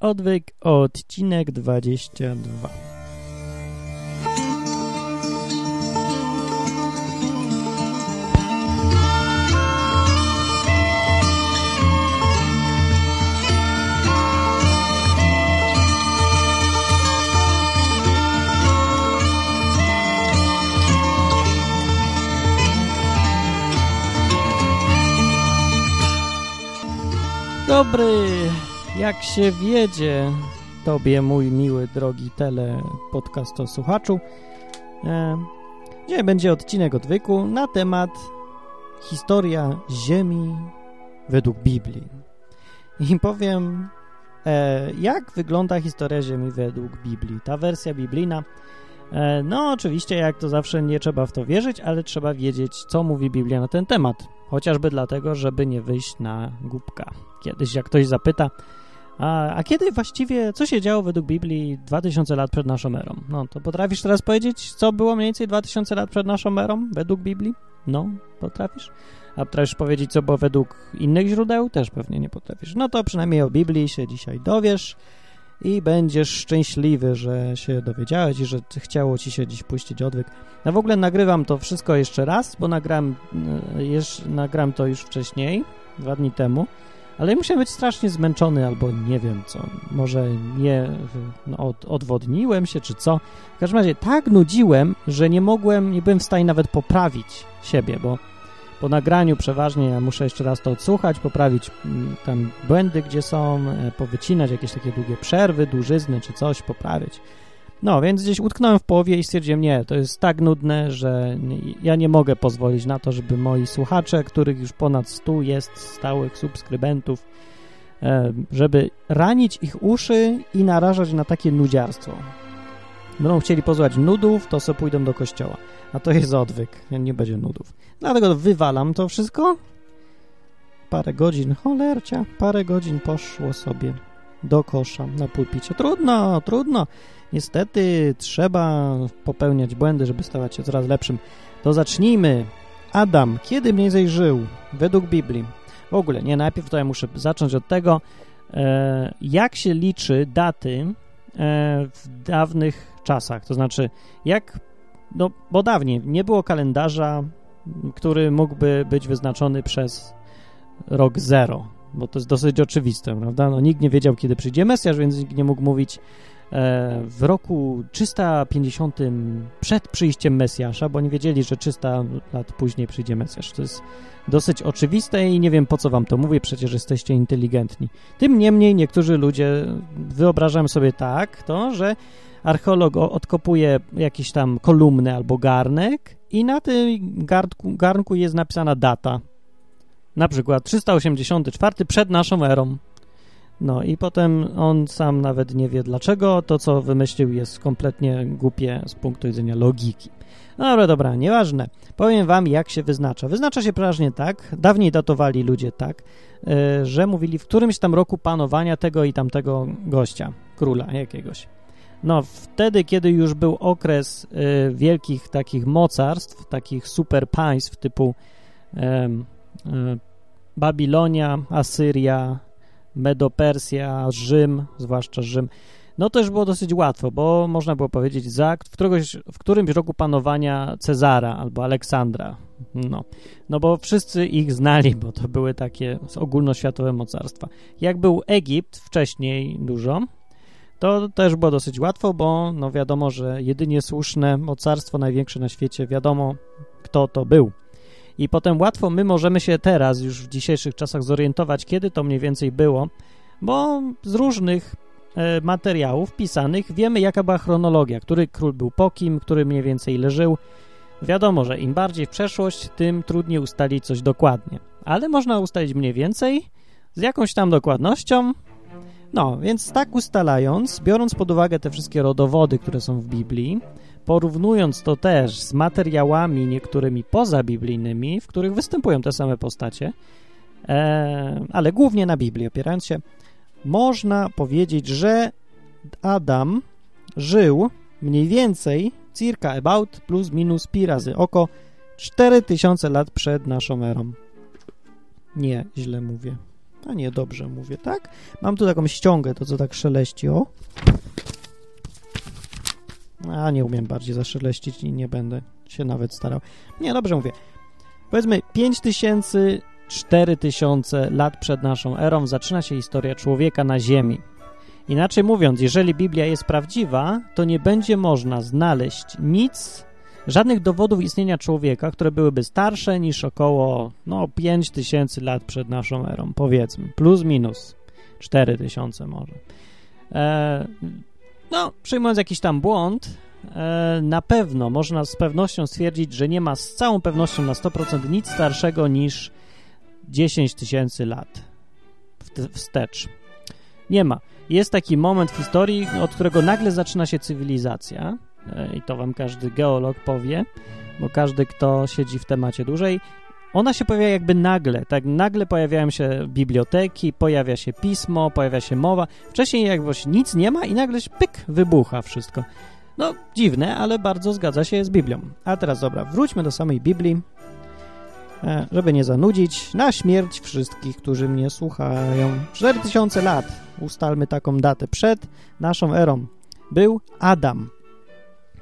Odwyk, odcinek 22. Dobry, jak się wiedzie tobie, mój miły, drogi tele podcasto słuchaczu. E, dzisiaj będzie odcinek odwyku na temat historia Ziemi według Biblii. I powiem, e, jak wygląda historia Ziemi według Biblii. Ta wersja biblijna, e, no oczywiście, jak to zawsze, nie trzeba w to wierzyć, ale trzeba wiedzieć, co mówi Biblia na ten temat. Chociażby dlatego, żeby nie wyjść na głupka. Kiedyś, jak ktoś zapyta, a, a, kiedy właściwie, co się działo według Biblii 2000 lat przed naszą erą? No, to potrafisz teraz powiedzieć, co było mniej więcej 2000 lat przed naszą erą według Biblii? No, potrafisz? A potrafisz powiedzieć, co było według innych źródeł? Też pewnie nie potrafisz. No to przynajmniej o Biblii się dzisiaj dowiesz i będziesz szczęśliwy, że się dowiedziałeś i że chciało ci się dziś puścić odwyk. Ja w ogóle nagrywam to wszystko jeszcze raz, bo nagram, jeszcze, nagram to już wcześniej, dwa dni temu, ale musiałem być strasznie zmęczony albo nie wiem co, może nie no, od, odwodniłem się czy co. W każdym razie tak nudziłem, że nie mogłem, nie byłem w stanie nawet poprawić siebie, bo po nagraniu przeważnie ja muszę jeszcze raz to odsłuchać, poprawić tam błędy, gdzie są, powycinać jakieś takie długie przerwy, dłużyzny czy coś, poprawić. No, więc gdzieś utknąłem w połowie i stwierdziłem, nie, to jest tak nudne, że ja nie mogę pozwolić na to, żeby moi słuchacze, których już ponad 100 jest stałych subskrybentów, żeby ranić ich uszy i narażać na takie nudziarstwo. Będą chcieli pozwać nudów, to sobie pójdą do kościoła. A to jest odwyk, nie będzie nudów. Dlatego wywalam to wszystko. Parę godzin, cholercia, parę godzin poszło sobie do kosza na pulpicie. Trudno, trudno. Niestety trzeba popełniać błędy, żeby stawać się coraz lepszym. To zacznijmy. Adam, kiedy mniej żył według Biblii? W ogóle, nie, najpierw ja muszę zacząć od tego, e, jak się liczy daty e, w dawnych czasach. To znaczy, jak, no bo dawniej nie było kalendarza, który mógłby być wyznaczony przez rok zero, bo to jest dosyć oczywiste, prawda? No, nikt nie wiedział, kiedy przyjdzie Mesjasz, więc nikt nie mógł mówić e, w roku 350 przed przyjściem Mesjasza, bo nie wiedzieli, że 300 lat później przyjdzie Mesjasz. To jest dosyć oczywiste i nie wiem, po co wam to mówię, przecież jesteście inteligentni. Tym niemniej niektórzy ludzie wyobrażają sobie tak to, że archeolog odkopuje jakiś tam kolumnę albo garnek i na tym garnku, garnku jest napisana data. Na przykład 384 przed naszą erą. No i potem on sam nawet nie wie dlaczego. To, co wymyślił, jest kompletnie głupie z punktu widzenia logiki. No dobra, dobra, nieważne. Powiem wam, jak się wyznacza. Wyznacza się przeważnie tak, dawniej datowali ludzie tak, yy, że mówili w którymś tam roku panowania tego i tamtego gościa, króla jakiegoś. No, wtedy, kiedy już był okres y, wielkich takich mocarstw, takich super państw typu y, y, Babilonia, Asyria, Medopersja, Rzym, zwłaszcza Rzym, no to już było dosyć łatwo, bo można było powiedzieć za w, któregoś, w którymś roku panowania Cezara albo Aleksandra. No. no bo wszyscy ich znali, bo to były takie ogólnoświatowe mocarstwa. Jak był Egipt wcześniej dużo, to też było dosyć łatwo, bo no wiadomo, że jedynie słuszne mocarstwo największe na świecie, wiadomo kto to był. I potem łatwo my możemy się teraz, już w dzisiejszych czasach, zorientować, kiedy to mniej więcej było, bo z różnych e, materiałów pisanych wiemy, jaka była chronologia, który król był po kim, który mniej więcej leżył. Wiadomo, że im bardziej w przeszłość, tym trudniej ustalić coś dokładnie. Ale można ustalić mniej więcej z jakąś tam dokładnością, no, więc tak ustalając, biorąc pod uwagę te wszystkie rodowody, które są w Biblii, porównując to też z materiałami niektórymi pozabiblijnymi, w których występują te same postacie, e, ale głównie na Biblii opierając się, można powiedzieć, że Adam żył mniej więcej circa about plus minus pi razy oko 4000 lat przed naszą erą. Nie, źle mówię. A nie, dobrze mówię, tak? Mam tu taką ściągę, to co tak szeleści, o. A, nie umiem bardziej zaszeleścić i nie będę się nawet starał. Nie, dobrze mówię. Powiedzmy 5000, 4000 lat przed naszą erą zaczyna się historia człowieka na Ziemi. Inaczej mówiąc, jeżeli Biblia jest prawdziwa, to nie będzie można znaleźć nic, żadnych dowodów istnienia człowieka, które byłyby starsze niż około no, 5000 lat przed naszą erą, powiedzmy, plus minus 4000 może. E, no, przyjmując jakiś tam błąd, e, na pewno można z pewnością stwierdzić, że nie ma z całą pewnością na 100% nic starszego niż 10 tysięcy lat wstecz. Nie ma. Jest taki moment w historii, od którego nagle zaczyna się cywilizacja e, i to wam każdy geolog powie, bo każdy, kto siedzi w temacie dłużej, ona się pojawia jakby nagle, tak nagle pojawiają się biblioteki, pojawia się pismo, pojawia się mowa. Wcześniej jakby nic nie ma i nagle pyk, wybucha wszystko. No, dziwne, ale bardzo zgadza się z Biblią. A teraz dobra, wróćmy do samej Biblii, e, żeby nie zanudzić, na śmierć wszystkich, którzy mnie słuchają. 4000 lat, ustalmy taką datę, przed naszą erą, był Adam,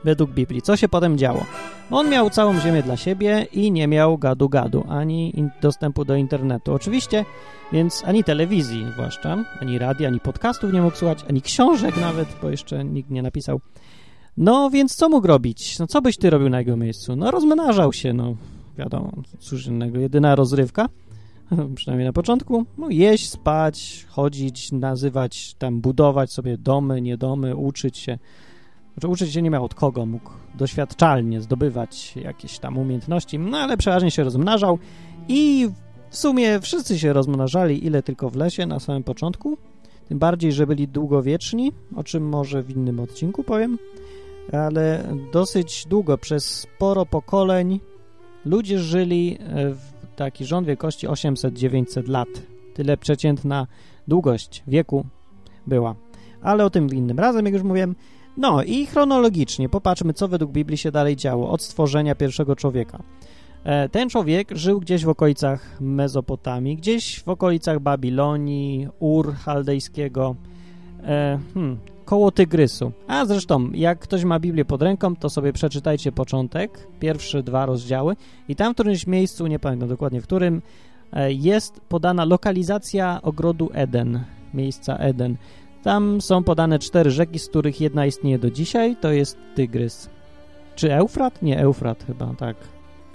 według Biblii. Co się potem działo? On miał całą ziemię dla siebie i nie miał gadu-gadu, ani dostępu do internetu. Oczywiście, więc ani telewizji zwłaszcza, ani radia, ani podcastów nie mógł słuchać, ani książek nawet, bo jeszcze nikt nie napisał. No, więc co mógł robić? No, co byś ty robił na jego miejscu? No, rozmnażał się, no, wiadomo, cóż innego, jedyna rozrywka, przynajmniej na początku, no, jeść, spać, chodzić, nazywać, tam budować sobie domy, niedomy, uczyć się, znaczy uczyć się nie miał od kogo, mógł doświadczalnie zdobywać jakieś tam umiejętności, no ale przeważnie się rozmnażał i w sumie wszyscy się rozmnażali ile tylko w lesie na samym początku, tym bardziej, że byli długowieczni, o czym może w innym odcinku powiem, ale dosyć długo, przez sporo pokoleń ludzie żyli w taki rząd wielkości 800-900 lat. Tyle przeciętna długość wieku była. Ale o tym innym razem, jak już mówiłem. No i chronologicznie popatrzmy, co według Biblii się dalej działo od stworzenia pierwszego człowieka. E, ten człowiek żył gdzieś w okolicach Mezopotamii, gdzieś w okolicach Babilonii, Ur chaldejskiego, e, hmm, koło Tygrysu. A zresztą, jak ktoś ma Biblię pod ręką, to sobie przeczytajcie początek, pierwsze dwa rozdziały i tam w którymś miejscu, nie pamiętam dokładnie w którym, e, jest podana lokalizacja ogrodu Eden, miejsca Eden. Tam są podane cztery rzeki, z których jedna istnieje do dzisiaj, to jest Tygrys. Czy Eufrat? Nie, Eufrat chyba, tak.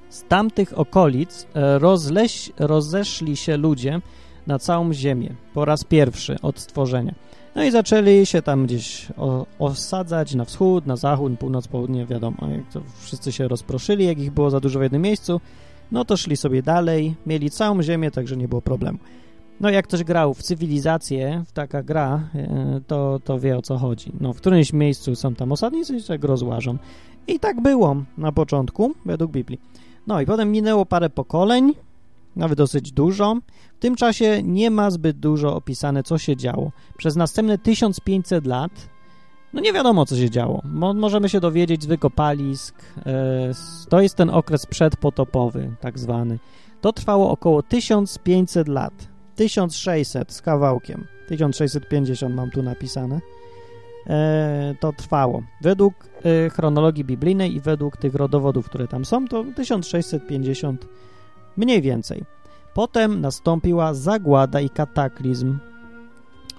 Z tamtych okolic e, rozleś, rozeszli się ludzie na całą ziemię po raz pierwszy od stworzenia. No i zaczęli się tam gdzieś osadzać na wschód, na zachód, północ, południe, wiadomo, jak wszyscy się rozproszyli, jak ich było za dużo w jednym miejscu, no to szli sobie dalej, mieli całą ziemię, także nie było problemu. No jak ktoś grał w cywilizację, w taka gra, e, to, to wie o co chodzi. No w którymś miejscu są tam osadnicy i tak rozłażą. I tak było na początku, według Biblii. No i potem minęło parę pokoleń, nawet dosyć dużo. W tym czasie nie ma zbyt dużo opisane, co się działo. Przez następne 1500 lat, no nie wiadomo, co się działo. Mo możemy się dowiedzieć z wykopalisk. E, to jest ten okres przedpotopowy, tak zwany. To trwało około 1500 lat. 1600 z kawałkiem. 1650 mam tu napisane. E, to trwało. Według e, chronologii biblijnej i według tych rodowodów, które tam są, to 1650 mniej więcej. Potem nastąpiła zagłada i kataklizm,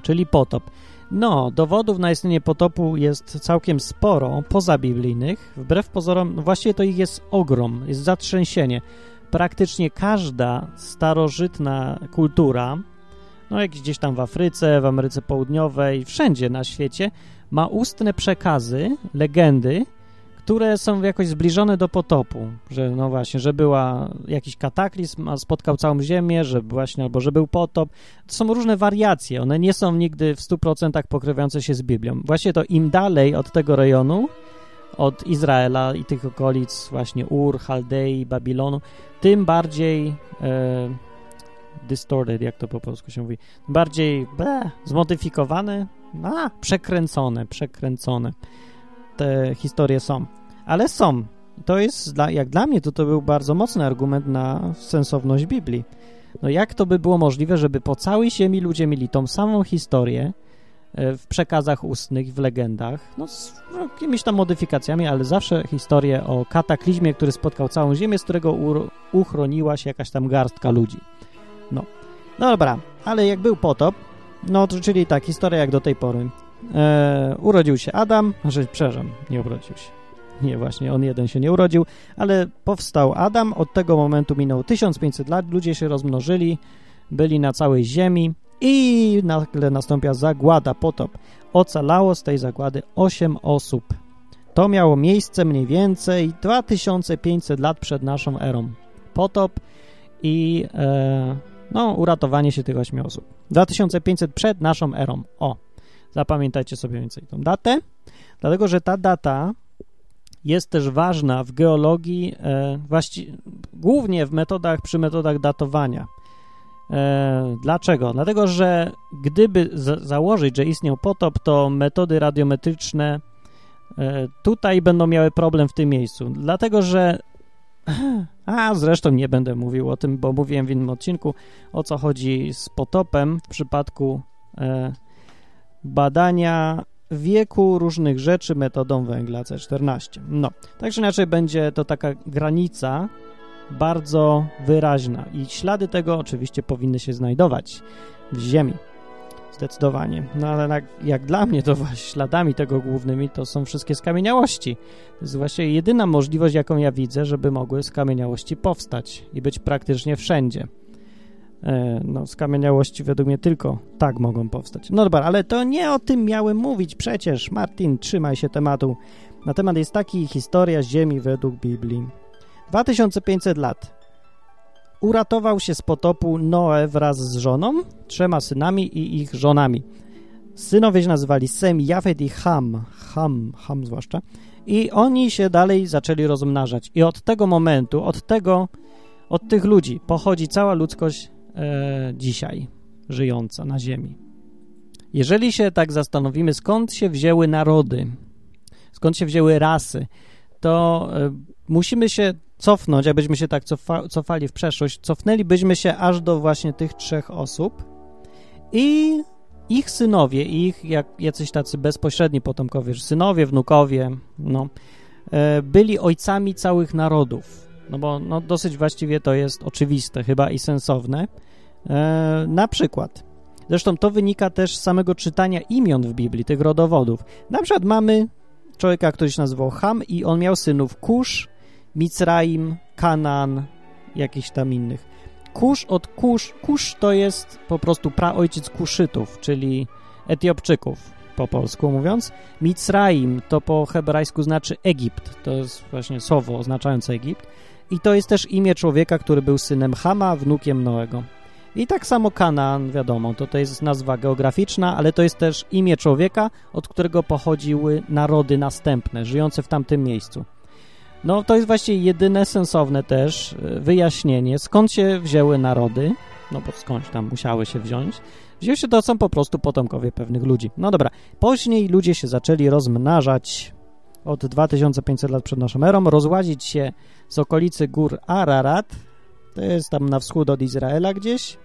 czyli potop. No, dowodów na istnienie potopu jest całkiem sporo, pozabiblijnych. Wbrew pozorom, no właściwie to ich jest ogrom, jest zatrzęsienie. Praktycznie każda starożytna kultura, no jak gdzieś tam w Afryce, w Ameryce Południowej, wszędzie na świecie, ma ustne przekazy, legendy, które są jakoś zbliżone do potopu, że no właśnie, że była jakiś kataklizm, a spotkał całą ziemię, że właśnie, albo że był potop. To są różne wariacje, one nie są nigdy w 100% pokrywające się z Biblią. Właśnie to im dalej od tego rejonu, od Izraela i tych okolic, właśnie Ur, Chaldei, Babilonu, tym bardziej e, distorted, jak to po polsku się mówi, bardziej bleh, zmodyfikowane, a, przekręcone, przekręcone te historie są. Ale są. To jest, dla, jak dla mnie, to to był bardzo mocny argument na sensowność Biblii. No jak to by było możliwe, żeby po całej ziemi ludzie mieli tą samą historię w przekazach ustnych, w legendach, no z jakimiś tam modyfikacjami, ale zawsze historię o kataklizmie, który spotkał całą ziemię, z którego uchroniła się jakaś tam garstka ludzi. No. No dobra, ale jak był potop, no to czyli tak, historia jak do tej pory. E, urodził się Adam, znaczy, przepraszam, nie urodził się. Nie, właśnie, on jeden się nie urodził, ale powstał Adam, od tego momentu minął 1500 lat, ludzie się rozmnożyli, byli na całej ziemi i nagle nastąpiła zagłada, potop. Ocalało z tej zagłady 8 osób. To miało miejsce mniej więcej 2500 lat przed naszą erą. Potop i e, no, uratowanie się tych 8 osób. 2500 przed naszą erą. O, zapamiętajcie sobie więcej tą datę, dlatego że ta data jest też ważna w geologii, e, głównie w metodach, przy metodach datowania. E, dlaczego? Dlatego, że gdyby założyć, że istniał potop, to metody radiometryczne e, tutaj będą miały problem w tym miejscu. Dlatego, że a zresztą nie będę mówił o tym, bo mówiłem w innym odcinku, o co chodzi z potopem w przypadku e, badania wieku różnych rzeczy metodą węgla C14. No, także inaczej będzie to taka granica bardzo wyraźna i ślady tego oczywiście powinny się znajdować w ziemi. Zdecydowanie. No ale jak, jak dla mnie to śladami tego głównymi to są wszystkie skamieniałości. To jest właśnie jedyna możliwość, jaką ja widzę, żeby mogły skamieniałości powstać i być praktycznie wszędzie. E, no, skamieniałości według mnie tylko tak mogą powstać. No dobra, ale to nie o tym miałem mówić przecież. Martin, trzymaj się tematu. Na temat jest taki historia Ziemi według Biblii. 2500 lat. Uratował się z potopu Noe wraz z żoną, trzema synami i ich żonami. Synowie się nazywali Sem, Jafet i Ham. Ham, Ham zwłaszcza. I oni się dalej zaczęli rozmnażać. I od tego momentu, od tego, od tych ludzi pochodzi cała ludzkość e, dzisiaj żyjąca na Ziemi. Jeżeli się tak zastanowimy, skąd się wzięły narody, skąd się wzięły rasy, to e, musimy się cofnąć, jakbyśmy się tak cofa, cofali w przeszłość, cofnęlibyśmy się aż do właśnie tych trzech osób i ich synowie, ich jak jacyś tacy bezpośredni potomkowie, synowie, wnukowie, no, e, byli ojcami całych narodów. No bo no, dosyć właściwie to jest oczywiste chyba i sensowne. E, na przykład, zresztą to wynika też z samego czytania imion w Biblii, tych rodowodów. Na przykład mamy człowieka, który się nazywał Ham i on miał synów Kusz, Micraim, Kanan, jakichś tam innych. Kusz od Kusz, Kusz to jest po prostu praojciec Kuszytów, czyli Etiopczyków po polsku mówiąc. Micraim to po hebrajsku znaczy Egipt, to jest właśnie słowo oznaczające Egipt. I to jest też imię człowieka, który był synem Hama, wnukiem Noego. I tak samo Kanaan, wiadomo, to, to jest nazwa geograficzna, ale to jest też imię człowieka, od którego pochodziły narody następne, żyjące w tamtym miejscu. No to jest właściwie jedyne sensowne też e, wyjaśnienie, skąd się wzięły narody, no bo skądś tam musiały się wziąć. Wzięły się to są po prostu potomkowie pewnych ludzi. No dobra, później ludzie się zaczęli rozmnażać od 2500 lat przed naszą erą, rozłazić się z okolicy gór Ararat, to jest tam na wschód od Izraela gdzieś,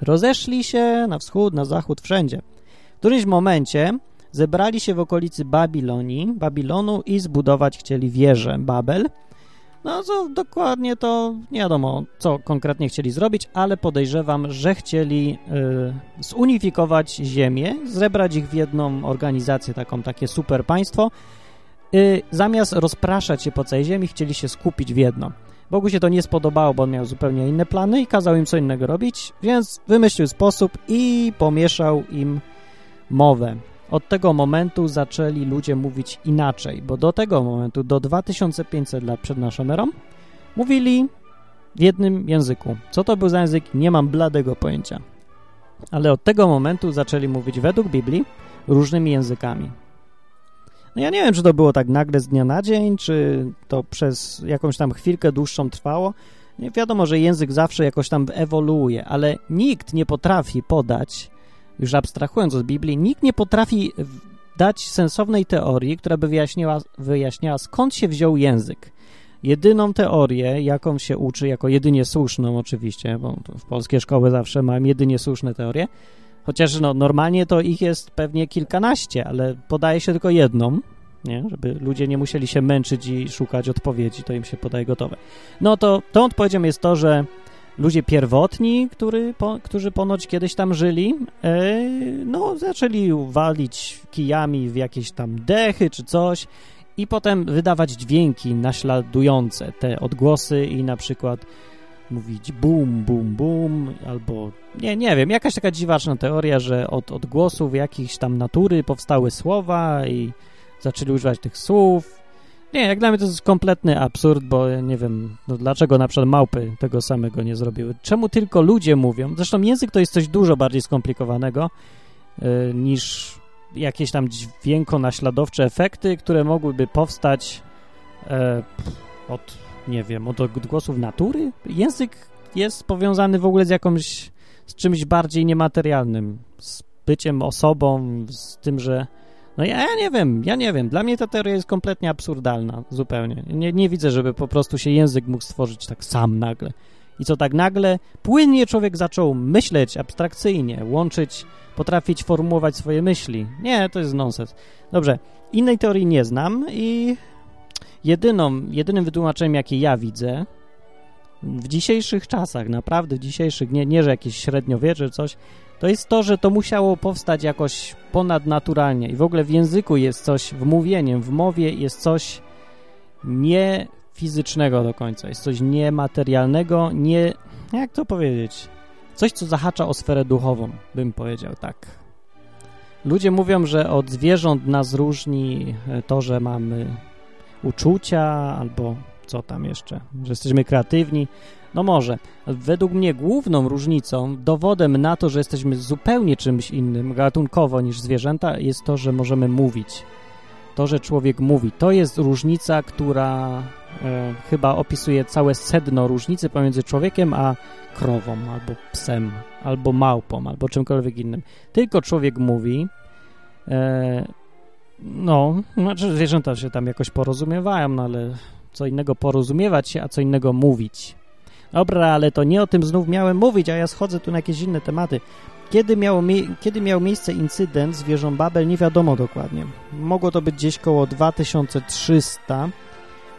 rozeszli się na wschód, na zachód, wszędzie. W którymś momencie zebrali się w okolicy Babilonii, Babilonu i zbudować chcieli wieżę Babel. No, co dokładnie to nie wiadomo, co konkretnie chcieli zrobić, ale podejrzewam, że chcieli y, zunifikować ziemię, zebrać ich w jedną organizację, taką takie super państwo. Y, zamiast rozpraszać się po całej ziemi, chcieli się skupić w jedno. Bogu się to nie spodobało, bo on miał zupełnie inne plany i kazał im co innego robić, więc wymyślił sposób i pomieszał im mowę. Od tego momentu zaczęli ludzie mówić inaczej, bo do tego momentu, do 2500 lat przed naszą erą, mówili w jednym języku. Co to był za język? Nie mam bladego pojęcia. Ale od tego momentu zaczęli mówić według Biblii różnymi językami. No ja nie wiem, czy to było tak nagle z dnia na dzień, czy to przez jakąś tam chwilkę dłuższą trwało. Nie wiadomo, że język zawsze jakoś tam ewoluuje, ale nikt nie potrafi podać już abstrahując od Biblii, nikt nie potrafi dać sensownej teorii, która by wyjaśniała, wyjaśniała skąd się wziął język. Jedyną teorię, jaką się uczy, jako jedynie słuszną oczywiście, bo w polskie szkoły zawsze mają jedynie słuszne teorie, chociaż no, normalnie to ich jest pewnie kilkanaście, ale podaje się tylko jedną, nie? żeby ludzie nie musieli się męczyć i szukać odpowiedzi, to im się podaje gotowe. No to tą odpowiedzią jest to, że ludzie pierwotni, który, po, którzy ponoć kiedyś tam żyli, e, no zaczęli walić kijami w jakieś tam dechy czy coś i potem wydawać dźwięki naśladujące te odgłosy i na przykład mówić bum, bum, bum, albo nie, nie wiem, jakaś taka dziwaczna teoria, że od odgłosów jakichś tam natury powstały słowa i zaczęli używać tych słów. Nie, jak dla mnie to jest kompletny absurd, bo ja nie wiem, no dlaczego na przykład małpy tego samego nie zrobiły. Czemu tylko ludzie mówią? Zresztą język to jest coś dużo bardziej skomplikowanego yy, niż jakieś tam dźwięko-naśladowcze efekty, które mogłyby powstać e, od, nie wiem, od odgłosów natury. Język jest powiązany w ogóle z jakąś, z czymś bardziej niematerialnym, z byciem osobą, z tym, że no ja, ja nie wiem, ja nie wiem. Dla mnie ta teoria jest kompletnie absurdalna, zupełnie. Nie, nie widzę, żeby po prostu się język mógł stworzyć tak sam nagle. I co tak nagle płynnie człowiek zaczął myśleć abstrakcyjnie, łączyć potrafić formułować swoje myśli. Nie, to jest nonsens. Dobrze, innej teorii nie znam i jedyną, jedynym wytłumaczeniem, jakie ja widzę w dzisiejszych czasach, naprawdę w dzisiejszych, nie, nie że jakieś średniowiecze coś, to jest to, że to musiało powstać jakoś ponadnaturalnie. I w ogóle w języku jest coś, w mówieniem, w mowie jest coś nie fizycznego do końca, jest coś niematerialnego, nie, jak to powiedzieć, Coś, co zahacza o sferę duchową, bym powiedział tak. Ludzie mówią, że od zwierząt nas różni e, to, że mamy uczucia albo co tam jeszcze, że jesteśmy kreatywni. No może. Według mnie główną różnicą, dowodem na to, że jesteśmy zupełnie czymś innym gatunkowo niż zwierzęta jest to, że możemy mówić. To, że człowiek mówi. To jest różnica, która e, chyba opisuje całe sedno różnicy pomiędzy człowiekiem a krową, albo psem, albo małpą, albo czymkolwiek innym. Tylko człowiek mówi, e, no, znaczy zwierzęta się tam jakoś porozumiewają, no ale co innego porozumiewać się, a co innego mówić. Dobra, ale to nie o tym znów miałem mówić, a ja schodzę tu na jakieś inne tematy. Kiedy, miało kiedy miał miejsce incydent z wieżą Babel, nie wiadomo dokładnie. Mogło to być gdzieś koło 2300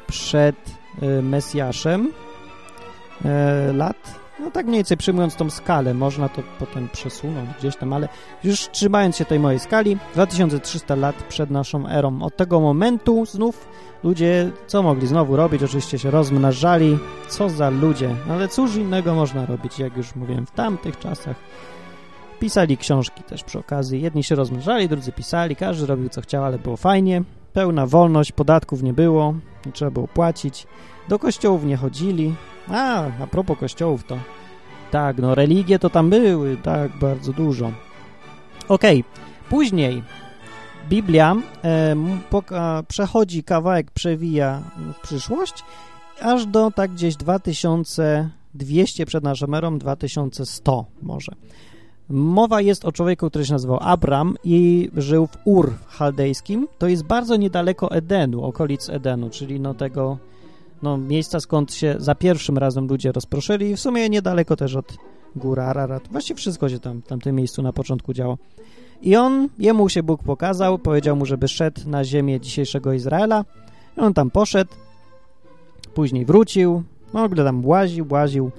przed y, Mesjaszem y, lat, no tak mniej więcej przyjmując tą skalę, można to potem przesunąć gdzieś tam, ale już trzymając się tej mojej skali, 2300 lat przed naszą erą. Od tego momentu znów ludzie, co mogli znowu robić? Oczywiście się rozmnażali. Co za ludzie. Ale cóż innego można robić, jak już mówiłem, w tamtych czasach. Pisali książki też przy okazji. Jedni się rozmnażali, drudzy pisali, każdy robił co chciał, ale było fajnie. Pełna wolność, podatków nie było, nie trzeba było płacić. Do kościołów nie chodzili, a, a propos kościołów to... Tak, no religie to tam były, tak, bardzo dużo. Okej, okay. później Biblia e, poka, przechodzi kawałek, przewija w przyszłość, aż do tak gdzieś 2200 przed naszą erą, 2100 może. Mowa jest o człowieku, który się nazywał Abram i żył w Ur chaldejskim. To jest bardzo niedaleko Edenu, okolic Edenu, czyli no tego no, miejsca, skąd się za pierwszym razem ludzie rozproszyli i w sumie niedaleko też od góry Ararat. Właściwie wszystko się tam w tamtym miejscu na początku działo. I on, jemu się Bóg pokazał, powiedział mu, żeby szedł na ziemię dzisiejszego Izraela. I on tam poszedł, później wrócił, w ogóle tam łaził, łaził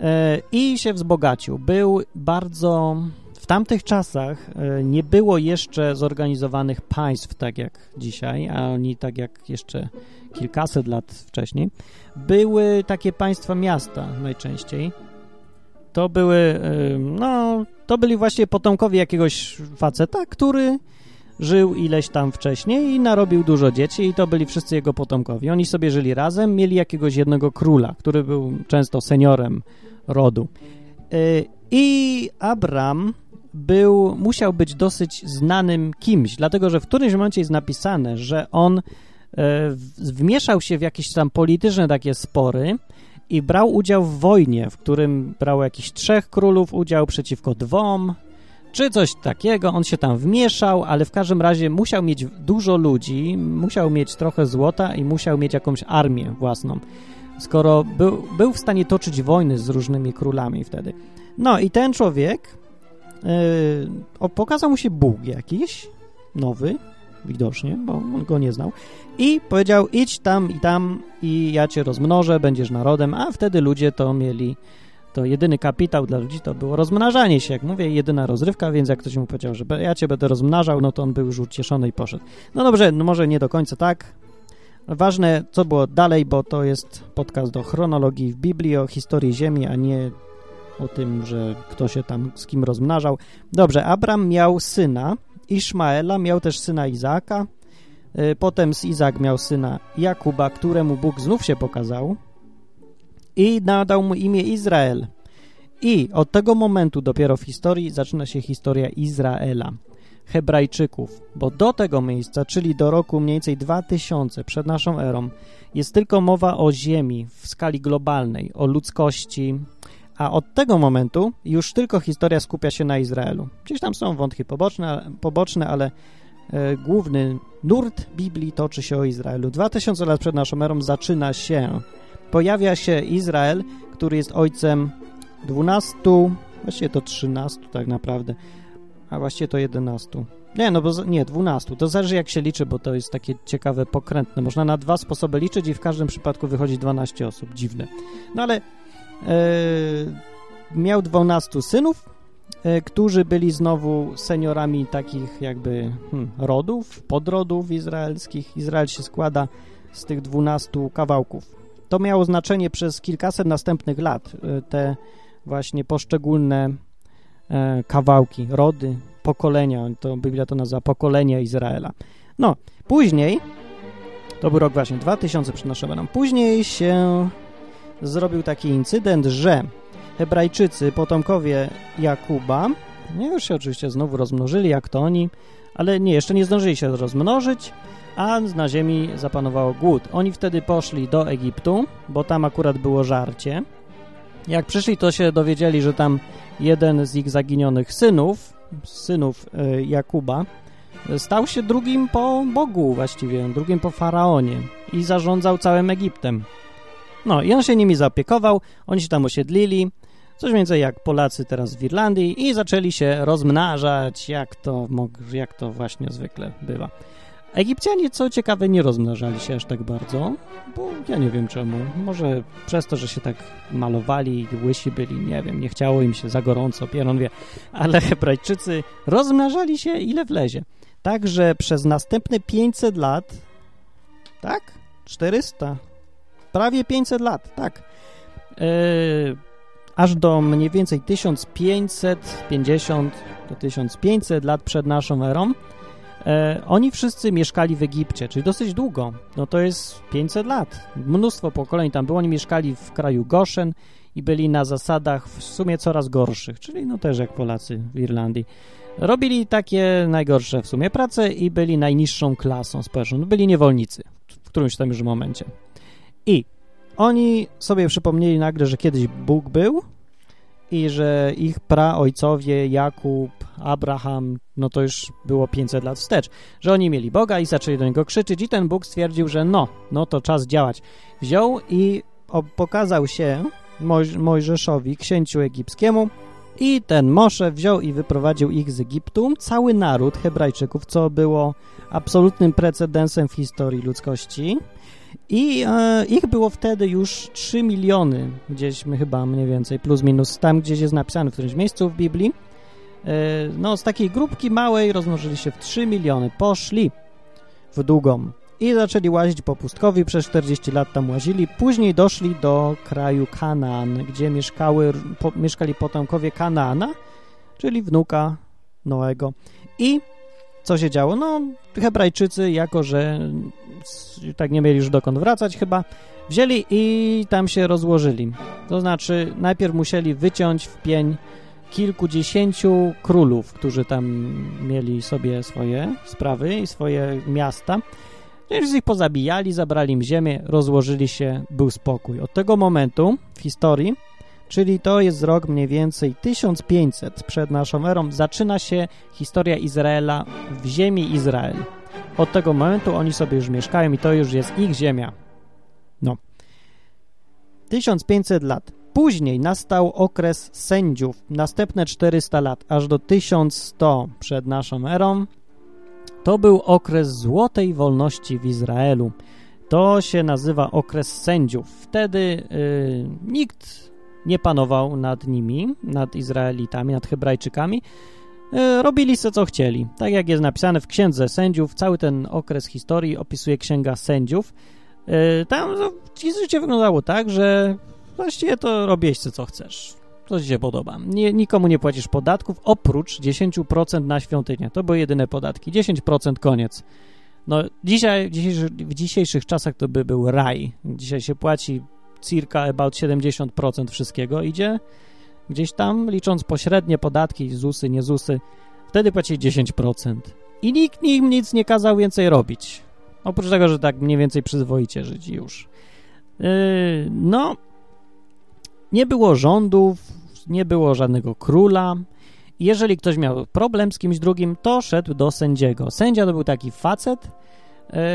yy, i się wzbogacił. Był bardzo w tamtych czasach e, nie było jeszcze zorganizowanych państw tak jak dzisiaj, a oni tak jak jeszcze kilkaset lat wcześniej. Były takie państwa miasta najczęściej. To były, e, no, to byli właśnie potomkowie jakiegoś faceta, który żył ileś tam wcześniej i narobił dużo dzieci i to byli wszyscy jego potomkowie. Oni sobie żyli razem, mieli jakiegoś jednego króla, który był często seniorem rodu. E, I Abram był, musiał być dosyć znanym kimś, dlatego że w którymś momencie jest napisane, że on e, wmieszał się w jakieś tam polityczne takie spory i brał udział w wojnie, w którym brało jakichś trzech królów udział przeciwko dwom, czy coś takiego. On się tam wmieszał, ale w każdym razie musiał mieć dużo ludzi, musiał mieć trochę złota i musiał mieć jakąś armię własną, skoro był, był w stanie toczyć wojny z różnymi królami wtedy. No i ten człowiek, yy, pokazał mu się Bóg jakiś, nowy, widocznie, bo on go nie znał, i powiedział: idź tam i tam, i ja cię rozmnożę, będziesz narodem, a wtedy ludzie to mieli. To jedyny kapitał dla ludzi to było rozmnażanie się, jak mówię, jedyna rozrywka, więc jak ktoś mu powiedział, że ja cię będę rozmnażał, no to on był już ucieszony i poszedł. No dobrze, no może nie do końca tak. Ważne, co było dalej, bo to jest podcast o chronologii w Biblii, o historii Ziemi, a nie o tym, że kto się tam z kim rozmnażał. Dobrze, Abram miał syna, Iszmaela, miał też syna Izaaka, y, potem z Izak miał syna Jakuba, któremu Bóg znów się pokazał i nadał mu imię Izrael. I od tego momentu dopiero w historii zaczyna się historia Izraela, Hebrajczyków, bo do tego miejsca, czyli do roku mniej więcej 2000 przed naszą erą, jest tylko mowa o ziemi w skali globalnej, o ludzkości, a od tego momentu już tylko historia skupia się na Izraelu. Gdzieś tam są wątki poboczne, poboczne ale e, główny nurt Biblii toczy się o Izraelu. 2000 lat przed naszą erą zaczyna się, pojawia się Izrael, który jest ojcem 12, właściwie to 13 tak naprawdę, a właściwie to 11. Nie, no bo nie, 12. To zależy jak się liczy, bo to jest takie ciekawe, pokrętne. Można na dwa sposoby liczyć i w każdym przypadku wychodzi 12 osób. Dziwne. No ale miał 12 synów, e, którzy byli znowu seniorami takich jakby hmm, rodów, podrodów izraelskich. Izrael się składa z tych 12 kawałków. To miało znaczenie przez kilkaset następnych lat, e, te właśnie poszczególne kawałki, rody, pokolenia, to Biblia to nazywa pokolenia Izraela. No, później, to był rok właśnie 2000 przed naszą erą, później się zrobił taki incydent, że Hebrajczycy, potomkowie Jakuba, nie już się oczywiście znowu rozmnożyli, jak to oni, ale nie, jeszcze nie zdążyli się rozmnożyć, a na ziemi zapanował głód. Oni wtedy poszli do Egiptu, bo tam akurat było żarcie. Jak przyszli, to się dowiedzieli, że tam jeden z ich zaginionych synów, synów y, Jakuba, stał się drugim po Bogu właściwie, drugim po Faraonie i zarządzał całym Egiptem. No i on się nimi zaopiekował, oni się tam osiedlili, coś więcej jak Polacy teraz w Irlandii i zaczęli się rozmnażać, jak to, jak to właśnie zwykle bywa. Egipcjanie, co ciekawe, nie rozmnażali się aż tak bardzo, bo ja nie wiem czemu. Może przez to, że się tak malowali, łysi byli, nie wiem, nie chciało im się za gorąco, pieron wie, ale Hebrajczycy rozmnażali się ile wlezie. Także przez następne 500 lat, tak? 400, Prawie 500 lat, tak. Yy, aż do mniej więcej 1550 do 1500 lat przed naszą erą e, oni wszyscy mieszkali w Egipcie, czyli dosyć długo. No to jest 500 lat. Mnóstwo pokoleń tam było. Oni mieszkali w kraju Goszen i byli na zasadach w sumie coraz gorszych, czyli no też jak Polacy w Irlandii. Robili takie najgorsze w sumie prace i byli najniższą klasą społeczną. No byli niewolnicy w którymś tam już momencie. I oni sobie przypomnieli nagle, że kiedyś Bóg był i że ich praojcowie Jakub, Abraham, no to już było 500 lat wstecz, że oni mieli Boga i zaczęli do niego krzyczeć i ten Bóg stwierdził, że no, no to czas działać. Wziął i pokazał się Moj Mojżeszowi, księciu egipskiemu i ten Mosze wziął i wyprowadził ich z Egiptu, cały naród Hebrajczyków, co było absolutnym precedensem w historii ludzkości, i e, ich było wtedy już 3 miliony, gdzieś chyba mniej więcej, plus minus, tam gdzieś jest napisane w którymś miejscu w Biblii. E, no, z takiej grupki małej rozmnożyli się w 3 miliony, poszli w długą. I zaczęli łazić po pustkowi, przez 40 lat tam łazili, później doszli do kraju Kanaan, gdzie mieszkały, po, mieszkali potomkowie Kanaana, czyli wnuka Noego. I co się działo? No, Hebrajczycy, jako że tak nie mieli już dokąd wracać chyba, wzięli i tam się rozłożyli. To znaczy, najpierw musieli wyciąć w pień kilkudziesięciu królów, którzy tam mieli sobie swoje sprawy i swoje miasta. Więc ich pozabijali, zabrali im ziemię, rozłożyli się, był spokój. Od tego momentu w historii czyli to jest rok mniej więcej 1500 przed naszą erą, zaczyna się historia Izraela w ziemi Izrael. Od tego momentu oni sobie już mieszkają i to już jest ich ziemia. No. 1500 lat. Później nastał okres sędziów, następne 400 lat, aż do 1100 przed naszą erą. To był okres złotej wolności w Izraelu. To się nazywa okres sędziów. Wtedy yy, nikt nie panował nad nimi, nad Izraelitami, nad Hebrajczykami. Yy, robili sobie co chcieli. Tak jak jest napisane w Księdze Sędziów, cały ten okres historii opisuje Księga Sędziów. Yy, tam no, życie wyglądało tak, że właściwie to robisz co chcesz. Co ci się podoba. Nie, nikomu nie płacisz podatków, oprócz 10% na świątynię. To były jedyne podatki. 10% koniec. No dzisiaj, w dzisiejszych czasach to by był raj. Dzisiaj się płaci circa about 70% wszystkiego idzie gdzieś tam, licząc pośrednie podatki, ZUSy, nie ZUSy. Wtedy płaci 10%. I nikt im nic nie kazał więcej robić. Oprócz tego, że tak mniej więcej przyzwoicie żyć już. Yy, no, nie było rządów, nie było żadnego króla. Jeżeli ktoś miał problem z kimś drugim, to szedł do sędziego. Sędzia to był taki facet,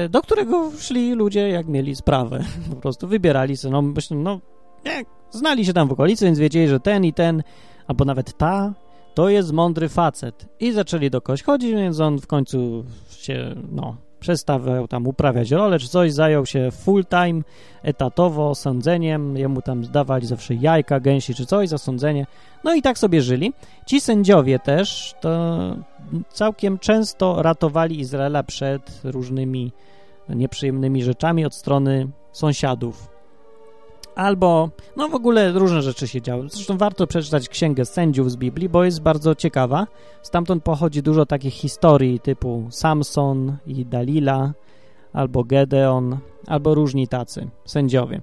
do którego szli ludzie, jak mieli sprawę. Po prostu wybierali sobie, no, no, nie, znali się tam w okolicy, więc wiedzieli, że ten i ten, albo nawet ta, to jest mądry facet. I zaczęli do kogoś chodzić, więc on w końcu się, no, przestawał tam uprawiać rolę czy coś, zajął się full time, etatowo sądzeniem, jemu tam zdawali zawsze jajka, gęsi czy coś za sądzenie. No i tak sobie żyli. Ci sędziowie też to całkiem często ratowali Izraela przed różnymi nieprzyjemnymi rzeczami od strony sąsiadów albo, no w ogóle różne rzeczy się działy. Zresztą warto przeczytać Księgę Sędziów z Biblii, bo jest bardzo ciekawa. Stamtąd pochodzi dużo takich historii typu Samson i Dalila, albo Gedeon, albo różni tacy sędziowie.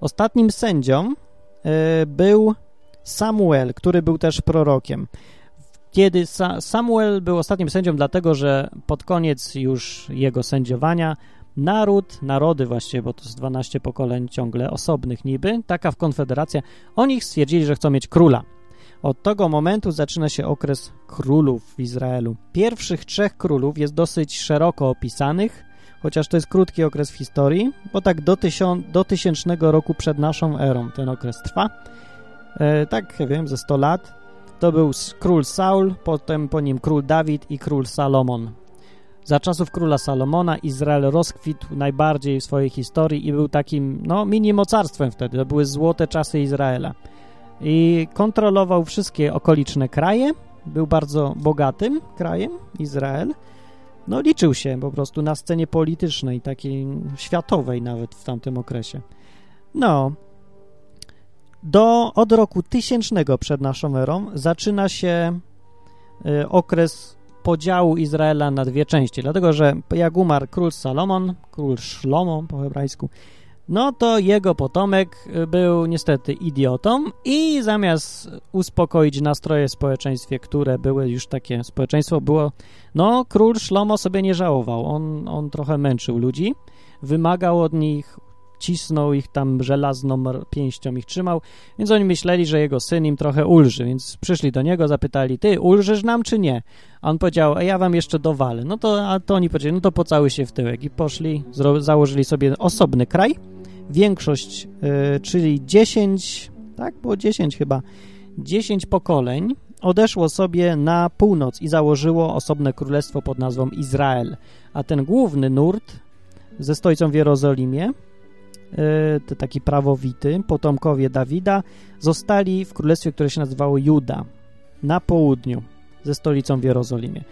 Ostatnim sędzią y, był Samuel, który był też prorokiem. Kiedy Sa Samuel był ostatnim sędzią, dlatego że pod koniec już jego sędziowania naród, narody właściwie, bo to jest 12 pokoleń ciągle osobnych niby, taka w konfederacja, oni stwierdzili, że chcą mieć króla. Od tego momentu zaczyna się okres królów w Izraelu. Pierwszych trzech królów jest dosyć szeroko opisanych, chociaż to jest krótki okres w historii, bo tak do, tysią, do tysięcznego roku przed naszą erą ten okres trwa. E, tak, ja wiem, ze 100 lat. To był król Saul, potem po nim król Dawid i król Salomon. Za czasów króla Salomona Izrael rozkwitł najbardziej w swojej historii i był takim, no, mini mocarstwem wtedy. To były złote czasy Izraela. I kontrolował wszystkie okoliczne kraje. Był bardzo bogatym krajem, Izrael. No, liczył się po prostu na scenie politycznej, takiej światowej nawet w tamtym okresie. No, do, od roku tysięcznego przed naszą erą zaczyna się y, okres podziału Izraela na dwie części, dlatego że jak umarł król Salomon, król Szlomo po hebrajsku, no to jego potomek był niestety idiotą i zamiast uspokoić nastroje w społeczeństwie, które były już takie, społeczeństwo było, no król Szlomo sobie nie żałował, on, on trochę męczył ludzi, wymagał od nich cisnął ich tam żelazną pięścią, ich trzymał, więc oni myśleli, że jego syn im trochę ulży, więc przyszli do niego, zapytali, ty ulżysz nam czy nie? A on powiedział, a ja wam jeszcze dowalę. No to, a to oni powiedzieli, no to pocały się w tyłek i poszli, założyli sobie osobny kraj, większość, yy, czyli 10, tak, było 10 chyba, 10 pokoleń odeszło sobie na północ i założyło osobne królestwo pod nazwą Izrael, a ten główny nurt ze stolicą w Jerozolimie E, taki prawowity, potomkowie Dawida, zostali w królestwie, które się nazywało Juda, na południu, ze stolicą w Jerozolimie.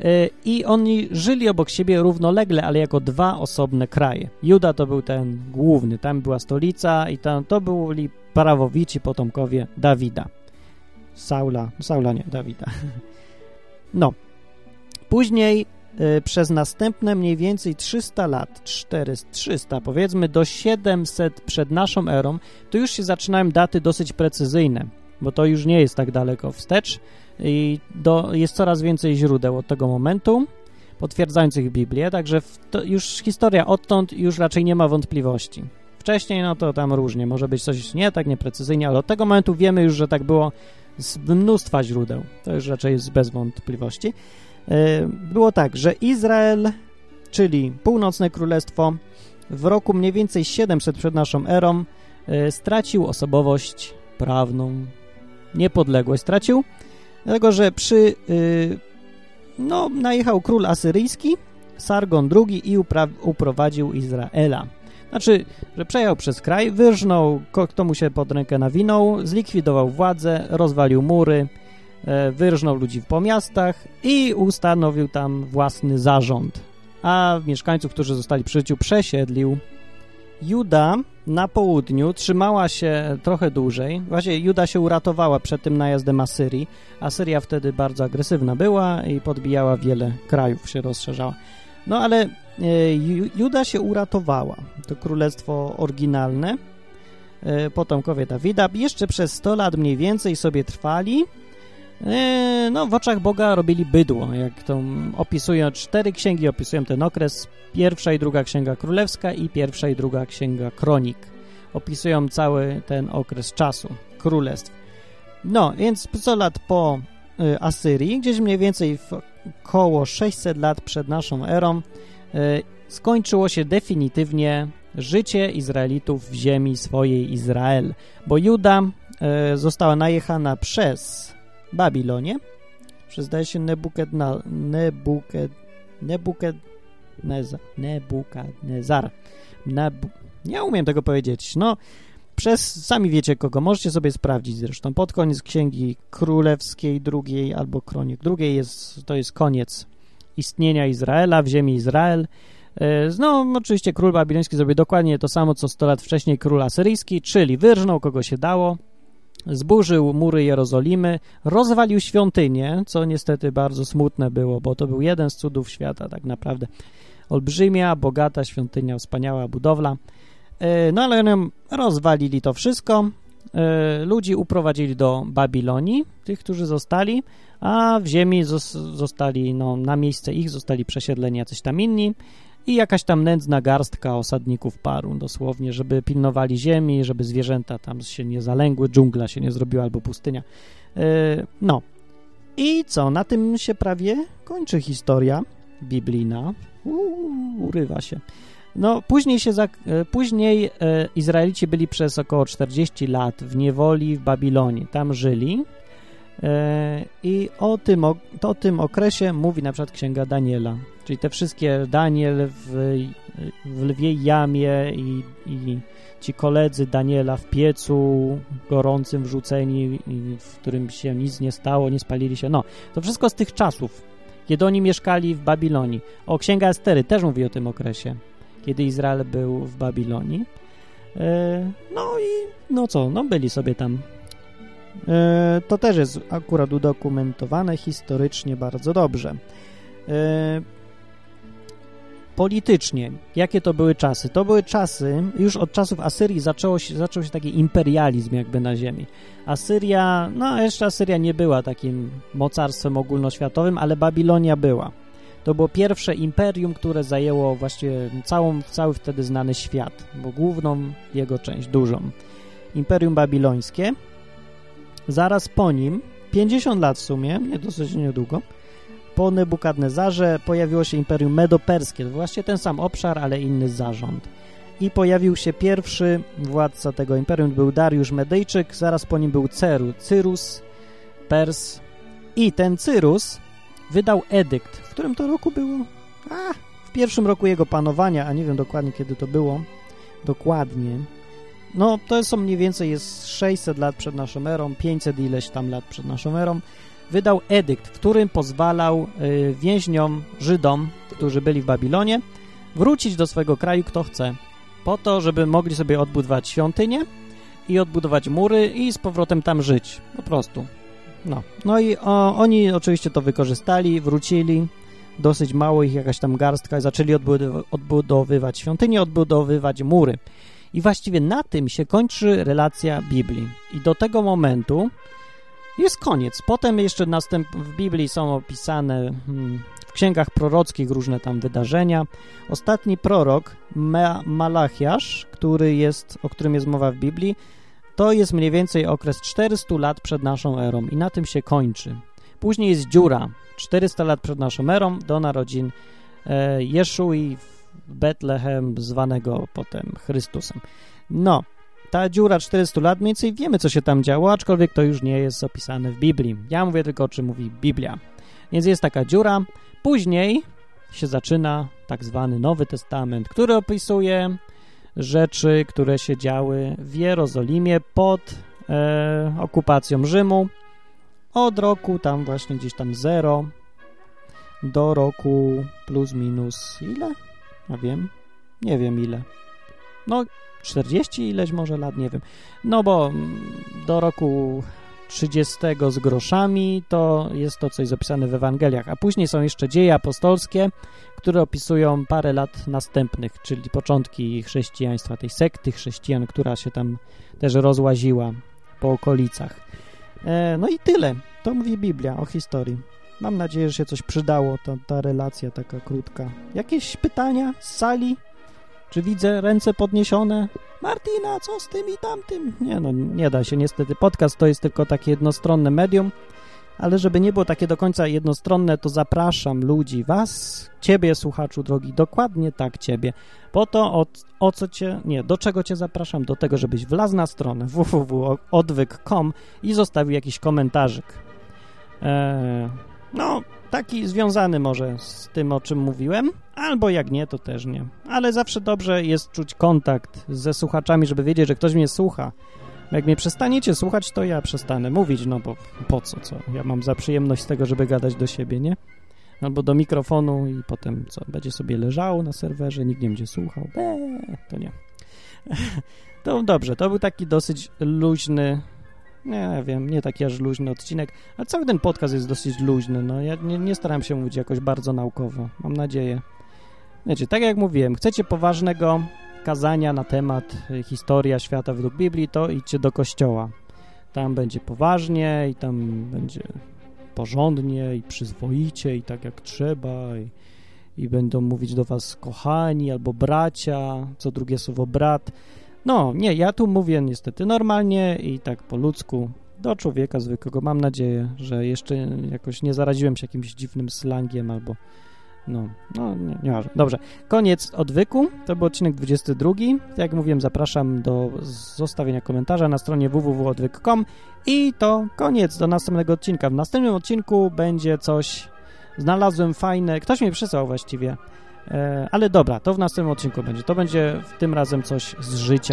E, I oni żyli obok siebie równolegle, ale jako dwa osobne kraje. Juda to był ten główny, tam była stolica i tam to byli prawowici potomkowie Dawida. Saula, Saula nie, Dawida. No. Później przez następne mniej więcej 300 lat, 400, 300 powiedzmy do 700 przed naszą erą, to już się zaczynają daty dosyć precyzyjne, bo to już nie jest tak daleko wstecz i do, jest coraz więcej źródeł od tego momentu potwierdzających Biblię, także już historia odtąd już raczej nie ma wątpliwości. Wcześniej, no to tam różnie, może być coś nie tak nieprecyzyjnie, ale od tego momentu wiemy już, że tak było z mnóstwa źródeł. To już raczej jest bez wątpliwości. E, było tak, że Izrael, czyli północne królestwo, w roku mniej więcej 700 przed naszą erą e, stracił osobowość prawną, niepodległość stracił, dlatego że przy, no, najechał król asyryjski, Sargon II i uprowadził Izraela. Znaczy, że przejął przez kraj, wyrżnął, kto mu się pod rękę nawinął, zlikwidował władzę, rozwalił mury, e, wyrżnął ludzi po miastach i ustanowił tam własny zarząd. A mieszkańców, którzy zostali przy życiu, przesiedlił. Juda na południu trzymała się trochę dłużej. Właśnie Juda się uratowała przed tym najazdem Asyrii. Asyria wtedy bardzo agresywna była i podbijała wiele krajów, się rozszerzała. No ale e, Juda się uratowała. To królestwo oryginalne. E, potomkowie Dawida jeszcze przez 100 lat mniej więcej sobie trwali. E, no, w oczach Boga robili bydło, jak to opisują cztery księgi, opisują ten okres. Pierwsza i druga księga królewska i pierwsza i druga księga kronik. Opisują cały ten okres czasu królestw. No, więc 100 lat po Asyrii, gdzieś mniej więcej w około 600 lat przed naszą erą e, skończyło się definitywnie życie Izraelitów w ziemi swojej Izrael, bo Juda e, została najechana przez Babilonię, przez zdaje się Nebukadna, Nebukad, Nebukadnezar, Nebukadnezar, Nebu, nie umiem tego powiedzieć, no przez, sami wiecie kogo, możecie sobie sprawdzić zresztą, pod koniec Księgi Królewskiej drugiej albo Kronik drugiej jest, to jest koniec istnienia Izraela w ziemi Izrael. E, no, oczywiście król babiloński zrobił dokładnie to samo, co 100 lat wcześniej król asyryjski, czyli wyrżnął kogo się dało, zburzył mury Jerozolimy, rozwalił świątynię, co niestety bardzo smutne było, bo to był jeden z cudów świata tak naprawdę. Olbrzymia, bogata świątynia, wspaniała budowla. E, no ale rozwalili to wszystko, e, ludzi uprowadzili do Babilonii, tych, którzy zostali, a w ziemi zostali, no, na miejsce ich zostali przesiedleni jacyś tam inni i jakaś tam nędzna garstka osadników paru, dosłownie, żeby pilnowali ziemi, żeby zwierzęta tam się nie zalęgły, dżungla się nie zrobiła albo pustynia. E, no. I co? Na tym się prawie kończy historia biblijna. Uuu, urywa się. No, później, się e, później e, Izraelici byli przez około 40 lat w niewoli w Babilonie. Tam żyli. E, I o tym, o, o tym okresie mówi na przykład Księga Daniela. Czyli te wszystkie Daniel w, w lwiej jamie i, i ci koledzy Daniela w piecu gorącym wrzuceni, w którym się nic nie stało, nie spalili się. No, to wszystko z tych czasów, kiedy oni mieszkali w Babilonii. O, Księga Estery też mówi o tym okresie kiedy Izrael był w Babilonii. E, no i no co, no byli sobie tam. E, to też jest akurat udokumentowane historycznie bardzo dobrze. E, politycznie, jakie to były czasy? To były czasy, już od czasów Asyrii zaczęło się, zaczął się taki imperializm jakby na ziemi. Asyria, no jeszcze Asyria nie była takim mocarstwem ogólnoświatowym, ale Babilonia była. To było pierwsze imperium, które zajęło właściwie całą, cały wtedy znany świat, bo główną jego część, dużą. Imperium Babilońskie. Zaraz po nim, 50 lat w sumie, nie dosyć niedługo, po Nebukadnezarze pojawiło się Imperium Medoperskie. Właśnie ten sam obszar, ale inny zarząd. I pojawił się pierwszy władca tego imperium, był Dariusz Medyjczyk, zaraz po nim był Ceru, Cyrus, Pers. I ten Cyrus wydał edykt, w którym to roku było? A, w pierwszym roku jego panowania, a nie wiem dokładnie kiedy to było. Dokładnie. No, to są mniej więcej jest 600 lat przed naszą erą, 500 ileś tam lat przed naszą erą. Wydał edykt, w którym pozwalał y, więźniom, Żydom, którzy byli w Babilonie, wrócić do swojego kraju kto chce. Po to, żeby mogli sobie odbudować świątynię i odbudować mury i z powrotem tam żyć. Po prostu. No, no i o, oni oczywiście to wykorzystali, wrócili, dosyć mało ich, jakaś tam garstka, i zaczęli odbudowywać świątynię, odbudowywać mury. I właściwie na tym się kończy relacja Biblii. I do tego momentu Jest koniec. Potem jeszcze następ w Biblii są opisane hmm, w księgach prorockich różne tam wydarzenia. Ostatni prorok, Ma Malachiasz, który jest, o którym jest mowa w Biblii, to jest mniej więcej okres 400 lat przed naszą erą i na tym się kończy. Później jest dziura, 400 lat przed naszą erą, do narodzin e, Jeszui Betlehem, zwanego potem Chrystusem. No, ta dziura 400 lat, mniej więcej wiemy, co się tam działo, aczkolwiek to już nie jest opisane w Biblii. Ja mówię tylko, o czym mówi Biblia. Więc jest taka dziura. Później się zaczyna tak zwany Nowy Testament, który opisuje rzeczy, które się działy w Jerozolimie pod e, okupacją Rzymu od roku tam właśnie gdzieś tam 0 do roku plus minus ile? Ja wiem, nie wiem ile. No 40 ileś może lat, nie wiem. No bo mm, do roku 30 z groszami to jest to coś zapisane w Ewangeliach, a później są jeszcze dzieje apostolskie, które opisują parę lat następnych, czyli początki chrześcijaństwa, tej sekty chrześcijan, która się tam też rozłaziła po okolicach. E, no i tyle. To mówi Biblia o historii. Mam nadzieję, że się coś przydało, ta, ta relacja taka krótka. Jakieś pytania z sali? Czy widzę ręce podniesione? Martina, co z tym i tamtym? Nie no, nie da się niestety. Podcast to jest tylko takie jednostronne medium, ale żeby nie było takie do końca jednostronne, to zapraszam ludzi, was, ciebie słuchaczu drogi, dokładnie tak ciebie. Po to, o, o co cię, nie, do czego cię zapraszam? Do tego, żebyś wlazł na stronę www.odwyk.com i zostawił jakiś komentarzyk. Eee, no, taki związany może z tym, o czym mówiłem, albo jak nie, to też nie. Ale zawsze dobrze jest czuć kontakt ze słuchaczami, żeby wiedzieć, że ktoś mnie słucha. Jak mnie przestaniecie słuchać, to ja przestanę mówić, no bo po co, co? Ja mam za przyjemność z tego, żeby gadać do siebie, nie? Albo do mikrofonu i potem co? Będzie sobie leżało na serwerze, nikt nie będzie słuchał. Eee, to nie. To dobrze, to był taki dosyć luźny nie wiem, nie taki aż luźny odcinek, ale cały ten podcast jest dosyć luźny, no ja nie, nie staram się mówić jakoś bardzo naukowo, mam nadzieję. Wiecie, tak jak mówiłem, chcecie poważnego kazania na temat y, historia świata według Biblii, to idźcie do kościoła. Tam będzie poważnie i tam będzie porządnie i przyzwoicie i tak jak trzeba i, i będą mówić do was kochani albo bracia, co drugie słowo brat. No, nie, ja tu mówię niestety normalnie i tak po ludzku do człowieka zwykłego. Mam nadzieję, że jeszcze jakoś nie zaraziłem się jakimś dziwnym slangiem albo no, no nie, nie Dobrze, koniec odwyku. To był odcinek 22. Jak mówiłem, zapraszam do zostawienia komentarza na stronie www.odwyk.com i to koniec do następnego odcinka. W następnym odcinku będzie coś... Znalazłem fajne... Ktoś mi przysłał właściwie. E, ale dobra, to w następnym odcinku będzie. To będzie tym razem coś z życia.